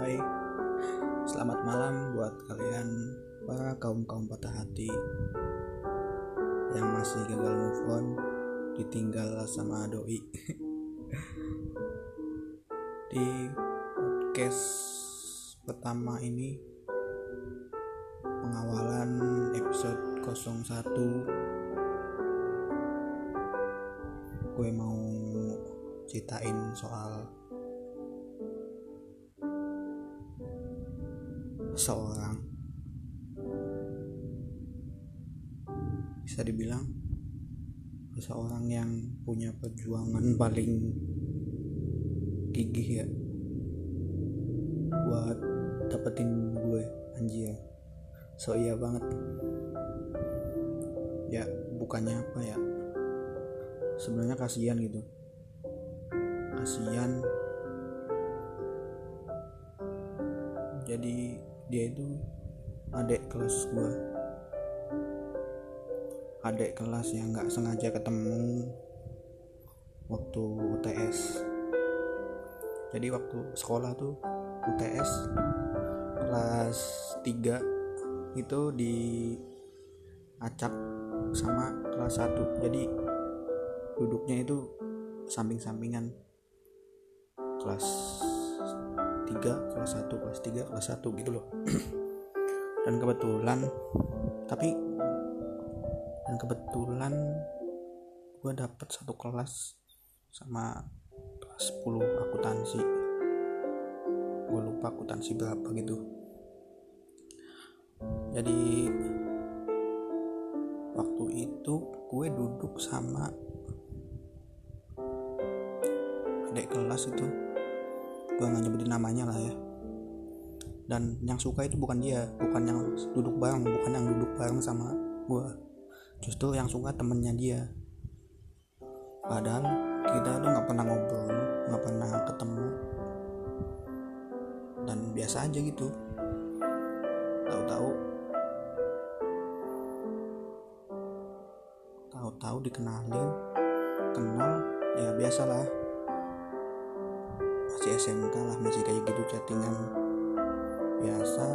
Hai, selamat malam buat kalian para kaum-kaum patah hati yang masih gagal move on, ditinggal sama doi. Di podcast pertama ini pengawalan episode 01 gue mau ceritain soal seorang. Bisa dibilang seseorang yang punya perjuangan paling gigih ya. Buat dapetin gue anjir. So iya banget. Ya bukannya apa ya? Sebenarnya kasihan gitu. Kasihan. Jadi dia itu adik kelas gue adik kelas yang nggak sengaja ketemu waktu UTS jadi waktu sekolah tuh UTS kelas 3 itu di acak sama kelas 1 jadi duduknya itu samping-sampingan kelas 3 kelas 1 kelas 3 kelas 1 gitu loh. Dan kebetulan tapi dan kebetulan gue dapet satu kelas sama kelas 10 akuntansi. Gue lupa akuntansi berapa gitu. Jadi waktu itu gue duduk sama adik kelas itu gue nggak nyebutin namanya lah ya. Dan yang suka itu bukan dia bukan yang duduk bareng bukan yang duduk bareng sama gue justru yang suka temennya dia. Padahal kita tuh nggak pernah ngobrol nggak pernah ketemu. Dan biasa aja gitu. Tahu-tahu tahu-tahu dikenalin kenal ya biasalah masih SMK lah masih kayak gitu chattingan biasa.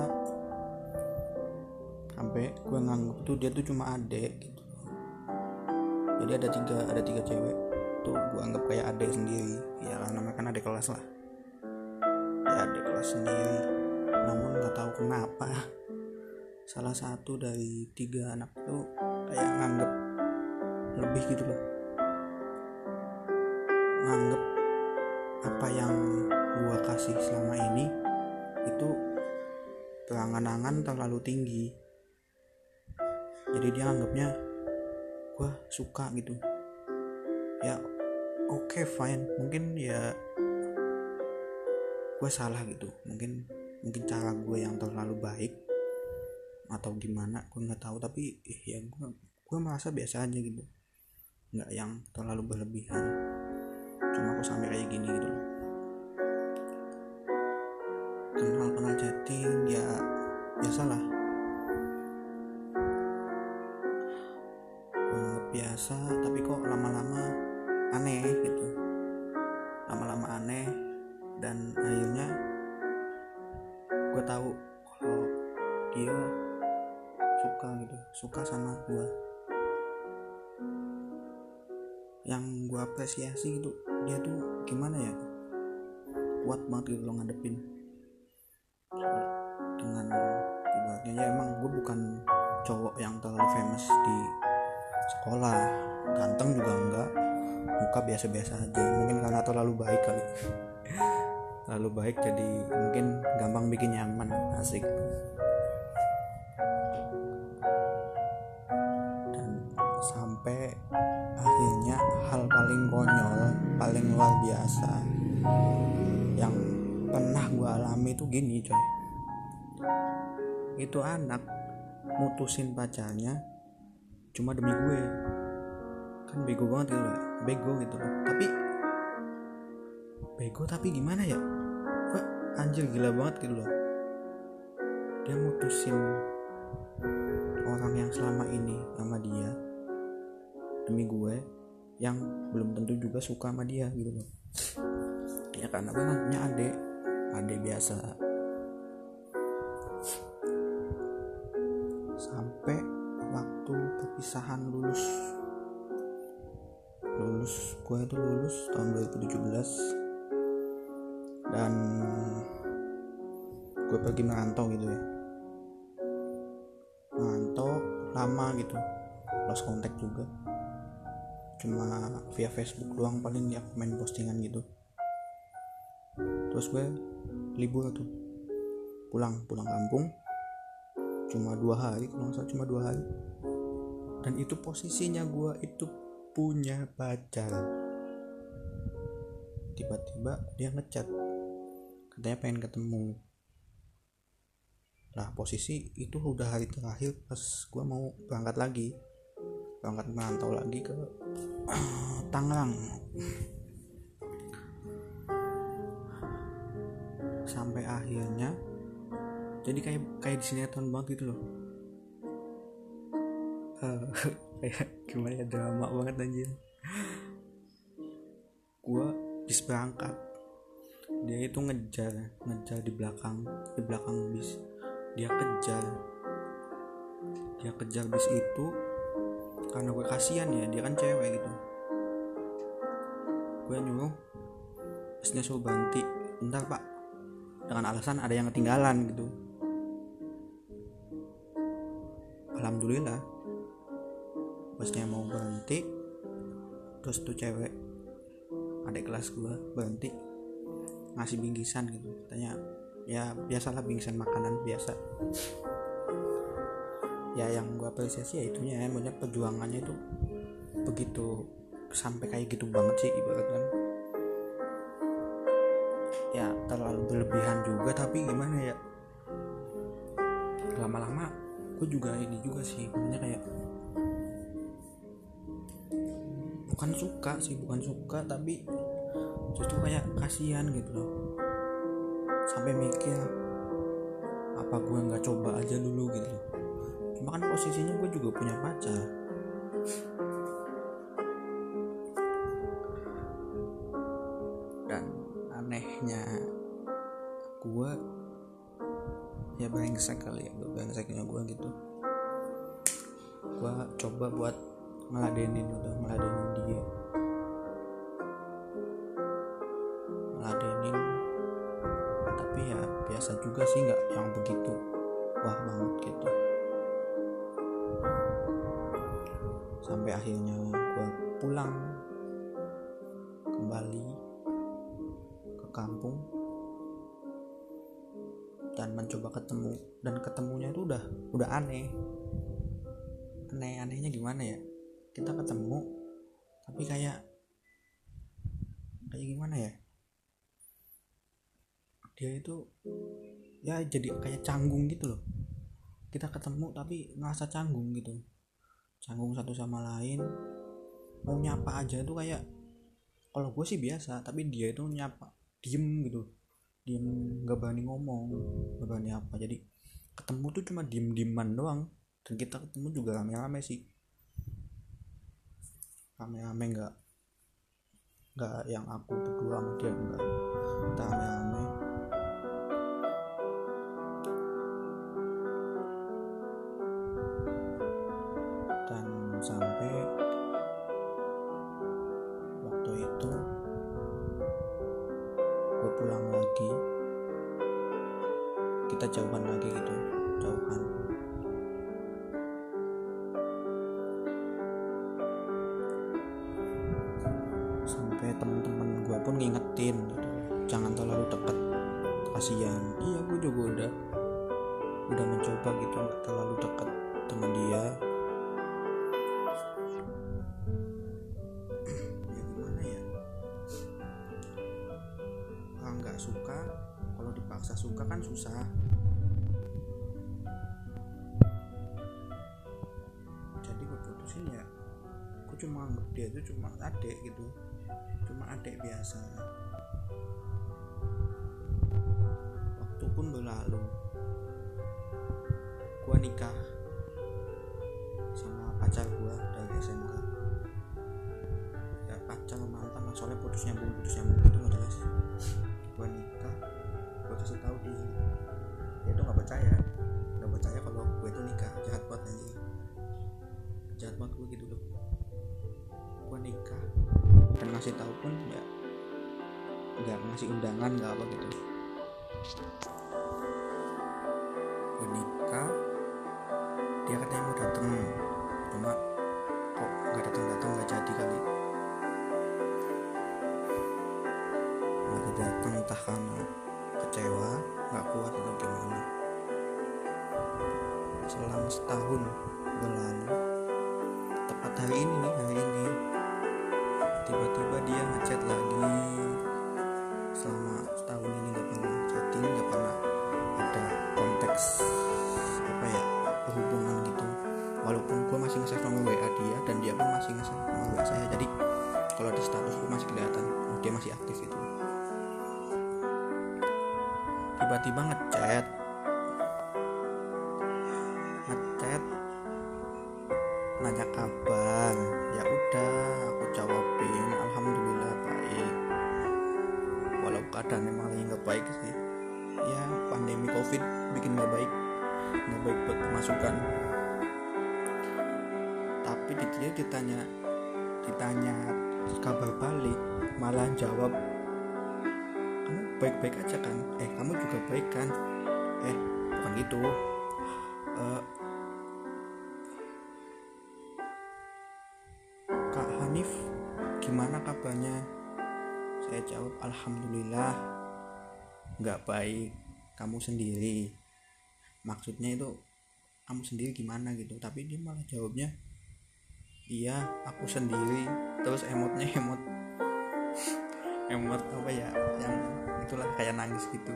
Sampai gue nganggep tuh dia tuh cuma adek gitu. Jadi ada tiga ada tiga cewek tuh gue anggap kayak adek sendiri. Ya karena namanya kan adek kelas lah. Ya adek kelas sendiri. Namun nggak tahu kenapa salah satu dari tiga anak tuh kayak nganggep lebih gitu loh. Nganggep apa yang gua kasih selama ini itu berangan-angan terlalu tinggi. Jadi dia anggapnya gua suka gitu. Ya oke okay, fine. Mungkin ya gue salah gitu. Mungkin mungkin cara gue yang terlalu baik atau gimana gue nggak tahu. Tapi ya gue gue merasa biasa aja gitu. Nggak yang terlalu berlebihan cuma aku sampai kayak gini gitu loh. Kenal kenal chatting ya biasalah. Gue biasa tapi kok lama-lama aneh gitu. Lama-lama aneh dan akhirnya gue tahu kalau dia suka gitu suka sama gue yang gue apresiasi gitu dia tuh gimana ya? Kuat banget gitu loh ngadepin. Dengan ibaratnya ya emang gue bukan cowok yang terlalu famous di sekolah. Ganteng juga enggak. Muka biasa-biasa aja. Mungkin karena terlalu baik kali. Terlalu baik jadi mungkin gampang bikin nyaman. Asik luar biasa. Yang pernah gue alami itu gini coy. Itu anak mutusin pacarnya cuma demi gue. Kan bego banget gitu loh bego gitu loh tapi bego tapi gimana ya? Gue anjir gila banget gitu loh. Dia mutusin orang yang selama ini sama dia demi gue yang belum tentu juga suka sama dia gitu loh. Ya karena kan punya adik. Adik biasa. Sampai waktu perpisahan lulus. Lulus gue itu lulus tahun 2017 dan gue pergi merantau gitu ya. Merantau lama gitu. Lost contact juga cuma via Facebook doang paling ya main postingan gitu. Terus gue libur tuh. Pulang pulang kampung. Cuma dua hari kalau nggak salah cuma dua hari. Dan itu posisinya gue itu punya pacar. Tiba-tiba dia ngechat katanya pengen ketemu. Lah posisi itu udah hari terakhir pas gue mau berangkat lagi. Berangkat merantau lagi ke Tangerang. Sampai akhirnya jadi kayak kayak di sinetron banget gitu loh. Uh, kayak gimana ya drama banget anjir. Gue bis berangkat dia itu ngejar ngejar di belakang di belakang bis. Dia kejar. Dia kejar bis itu karena gue kasihan ya dia kan cewek gitu. Gue nyuruh bisnya suruh berhenti. Bentar pak. Dengan alasan ada yang ketinggalan gitu. Alhamdulillah busnya mau berhenti terus tuh cewek adik kelas gue berhenti ngasih bingkisan gitu. Katanya ya biasalah bingkisan makanan biasa ya yang gue apresiasi ya itunya ya banyak perjuangannya itu begitu sampai kayak gitu banget sih ibarat kan. Ya terlalu berlebihan juga tapi gimana ya? Lama-lama gue juga ini juga sih sebenarnya kayak bukan suka sih bukan suka tapi justru kayak kasihan gitu loh. Sampai mikir apa gue nggak coba aja dulu? gitu loh cuma kan posisinya gue juga punya pacar. Dan anehnya gue ya brengsek kali ya gue brengseknya gue gitu. Gue coba buat ngeladenin udah ngeladenin dia. Ngeladenin tapi ya biasa juga sih nggak yang begitu wah banget gitu sampai akhirnya gue pulang kembali ke kampung dan mencoba ketemu dan ketemunya itu udah udah aneh. Aneh anehnya gimana ya? Kita ketemu tapi kayak kayak gimana ya? Dia itu ya jadi kayak canggung gitu loh. Kita ketemu tapi ngerasa canggung gitu canggung satu sama lain. Mau nyapa aja tuh kayak kalau gue sih biasa tapi dia itu nyapa diem gitu. Diem nggak berani ngomong nggak berani apa. Jadi ketemu tuh cuma diem dieman doang. Dan kita ketemu juga rame-rame sih. Rame-rame nggak nggak yang aku berdua sama dia enggak kita rame-rame itu. Gue pulang lagi. Kita jauhan lagi gitu jauhan gue cuma anggap dia itu cuma adik gitu. Cuma adik biasa. Waktu pun berlalu. Gue nikah sama pacar gue dari SMK ya pacar mantan soalnya putus nyambung putus nyambung itu nggak jelas. Gue nikah gue kasih tahu dia. Dia tuh nggak percaya. Nggak percaya kalau gue itu nikah jahat banget aja sejahat banget gue gitu loh gue nikah. Dan ngasih tahu pun ya nggak ngasih undangan nggak apa gitu. Gue nikah dia katanya mau dateng. Cuma kok nggak datang datang nggak jadi kali. Nggak datang entah karena kecewa nggak kuat atau gimana. Selama setahun berlalu tepat hari ini nih hari ini tiba-tiba dia ngechat lagi. Selama setahun ini nggak pernah chatting nggak pernah ada konteks apa ya hubungan gitu. Walaupun gue masih nge-save nomor WA dia dan dia pun masih nge-save nomor WA saya. Jadi kalau di status gue masih kelihatan oh, dia masih aktif itu tiba-tiba ngechat malah jawab kamu baik-baik aja kan? Eh kamu juga baik kan? Eh bukan gitu. Eh, Kak Hanif gimana kabarnya? Saya jawab alhamdulillah nggak baik. Kamu sendiri. Maksudnya itu kamu sendiri gimana? gitu. Tapi dia malah jawabnya iya aku sendiri. Terus emotnya emot emot apa ya? Yang itulah kayak nangis gitu.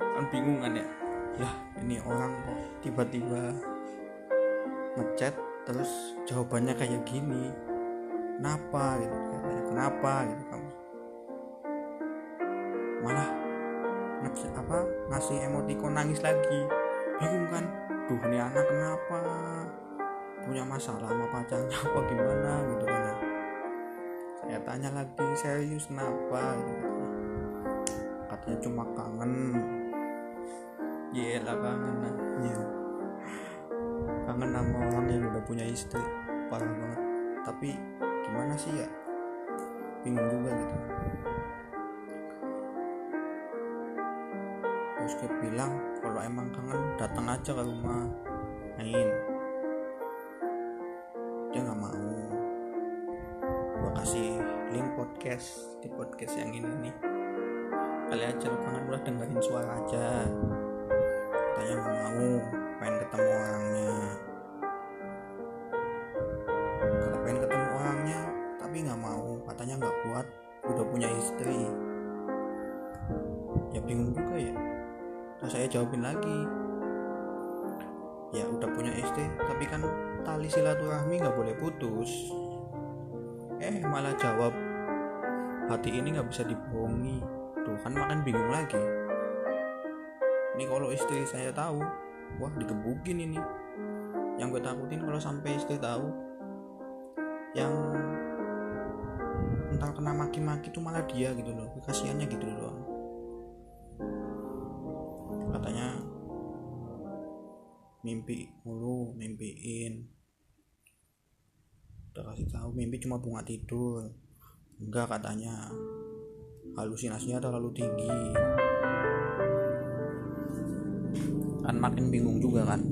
Kan bingung kan ya? Ya ini orang kok tiba-tiba ngechat terus jawabannya kayak gini. Kenapa gitu? Kenapa gitu kamu? Malah ngechat apa ngasih emoticon nangis lagi. Bingung kan? Duh ini anak kenapa? Punya masalah sama pacarnya apa gimana? Gitu kan ya. tanya lagi serius kenapa? Katanya cuma kangen. Iya lah kangen lah Iya. Kangen sama orang yang udah punya istri. Parah banget. Tapi gimana sih ya? Bingung juga gitu. Terus dia bilang Kalau emang kangen datang aja ke rumah. Main podcast Di podcast yang ini nih. Kali aja lu kangen udah dengerin suara aja. Katanya nggak mau pengen ketemu orangnya. Kalau pengen ketemu orangnya tapi nggak mau katanya nggak kuat udah punya istri. Ya bingung juga ya. Terus saya jawabin lagi. Ya udah punya istri tapi kan tali silaturahmi nggak boleh putus. Eh malah jawab hati ini nggak bisa dibohongi. Tuh kan makan bingung lagi. Ini kalau istri saya tahu wah digebukin ini. Yang gue takutin kalau sampai istri tahu yang entah kena maki-maki itu malah dia gitu loh. Kasihannya gitu loh katanya mimpi mulu mimpiin. Udah kasih tahu mimpi cuma bunga tidur enggak katanya. Halusinasinya terlalu tinggi. Kan makin bingung juga kan?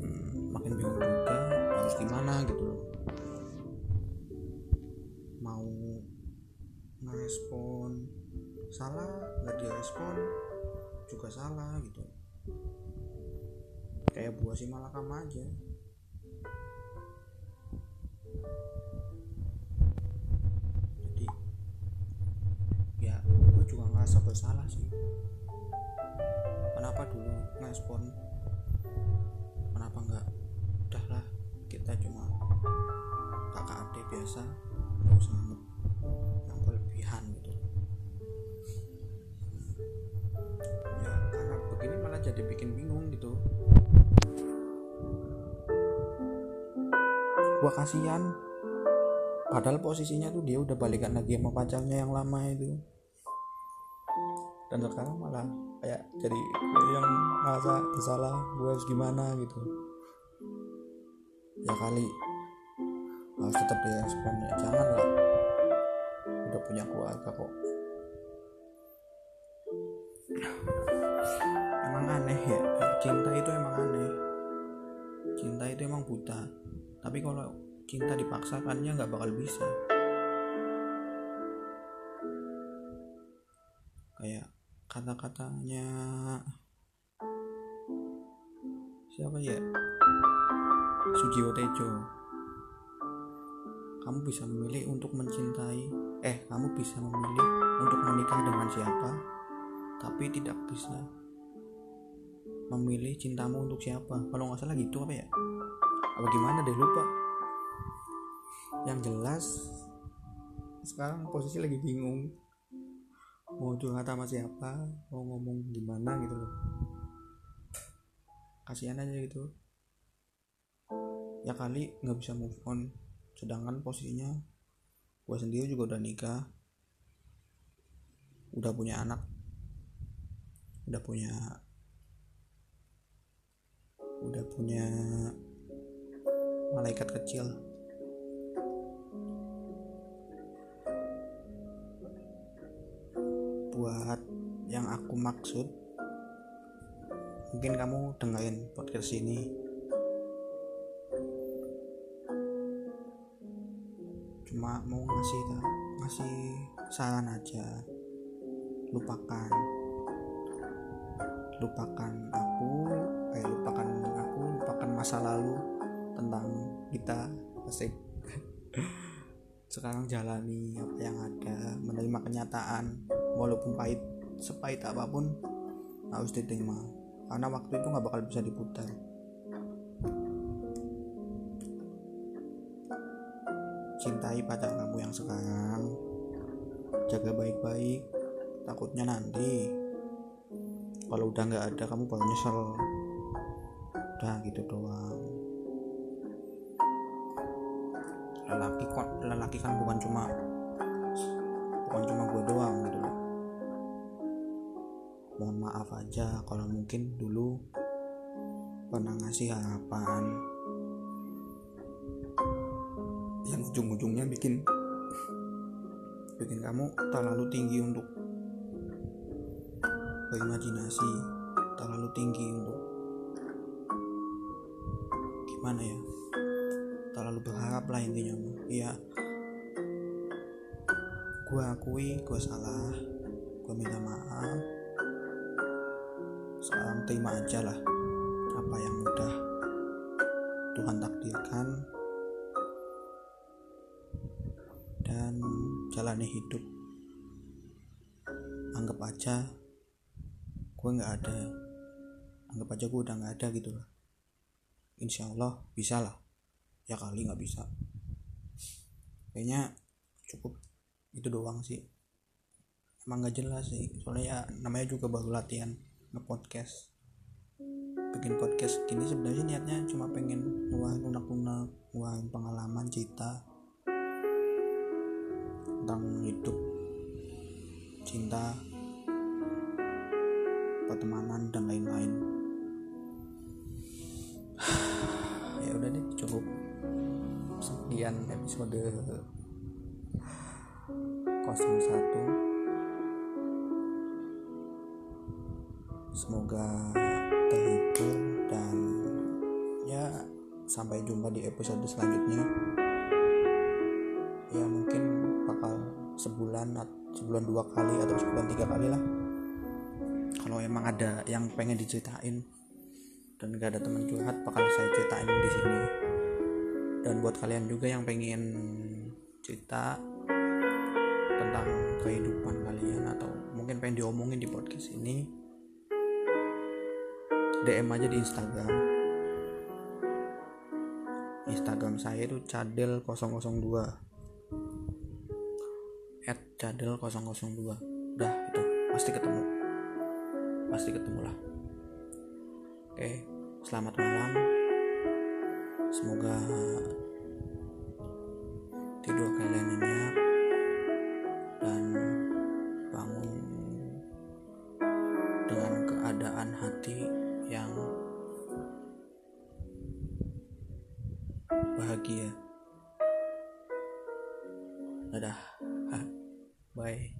Hmm, makin bingung juga harus gimana gitu loh. Mau ngerespon salah nggak direspon juga salah gitu. Kayak buah si malakam aja ngerasa bersalah sih. Kenapa dulu ngerespon kenapa nggak? Udahlah kita cuma kakak adik biasa nggak usah yang berlebihan gitu. Ya karena begini malah jadi bikin bingung gitu. Gua kasihan. Padahal posisinya tuh dia udah balikan lagi sama pacarnya yang lama itu dan sekarang malah kayak jadi gue yang merasa bersalah gue harus gimana gitu. Ya kali. Harus tetap direspon ya jangan lah udah punya keluarga kok. Emang aneh ya cinta itu emang aneh. Cinta itu emang buta. Tapi kalau cinta dipaksakannya nggak bakal bisa. Kayak kata-katanya. Siapa ya? Sujiwo Tejo. Kamu bisa memilih untuk mencintai eh kamu bisa memilih untuk menikah dengan siapa tapi tidak bisa memilih cintamu untuk siapa. Kalau nggak salah gitu apa ya? Apa gimana deh lupa. Yang jelas sekarang posisi lagi bingung mau curhat sama siapa? Mau ngomong gimana gitu loh. Kasihan aja gitu. Ya kali nggak bisa move on. Sedangkan posisinya gue sendiri juga udah nikah. Udah punya anak. Udah punya udah punya malaikat kecil buat yang aku maksud mungkin kamu dengerin podcast ini. Cuma mau ngasih ngasih saran aja. Lupakan lupakan aku eh lupakan aku lupakan masa lalu tentang kita asik. Sekarang jalani apa yang ada menerima kenyataan walaupun pahit sepahit apa pun harus diterima. Karena waktu itu nggak bakal bisa diputar. Cintai pacar kamu yang sekarang. Jaga baik-baik. Takutnya nanti kalau udah nggak ada kamu baru nyesel. Udah gitu doang. Lelaki kok lelaki kan bukan cuma bukan cuma gue doang mohon maaf aja kalau mungkin dulu pernah ngasih harapan yang ujung-ujungnya bikin bikin kamu terlalu tinggi untuk berimajinasi terlalu tinggi untuk gimana ya terlalu berharap lah intinya. Iya gue akui gue salah gue minta maaf sekarang terima aja lah apa yang udah Tuhan takdirkan. Dan jalani hidup. Anggap aja gue nggak ada. Anggap aja gue udah nggak ada gitu lah. Insya Allah bisa lah. Ya kali nggak bisa. Kayaknya cukup itu doang sih. Emang nggak jelas sih. Soalnya ya namanya juga baru latihan nge-podcast. Bikin podcast gini sebenarnya niatnya cuma pengen ngeluarin unak-unak ngeluarin pengalaman cerita tentang hidup cinta pertemanan dan lain-lain. Ya udah deh cukup. Sekian episode 01 semoga terhibur dan ya sampai jumpa di episode selanjutnya. Ya mungkin bakal sebulan sebulan dua kali atau sebulan tiga kali lah. Kalau emang ada yang pengen diceritain dan gak ada teman curhat bakal saya ceritain di sini. Dan buat kalian juga yang pengen cerita tentang kehidupan kalian atau mungkin pengen diomongin di podcast ini DM aja di Instagram. Instagram saya itu cadel 002 at cadel 002 udah itu. Pasti ketemu. Pasti ketemu lah. Oke selamat malam. Semoga tidur kalian nyenyak dan bangun hati yang bahagia. Dadah. Bye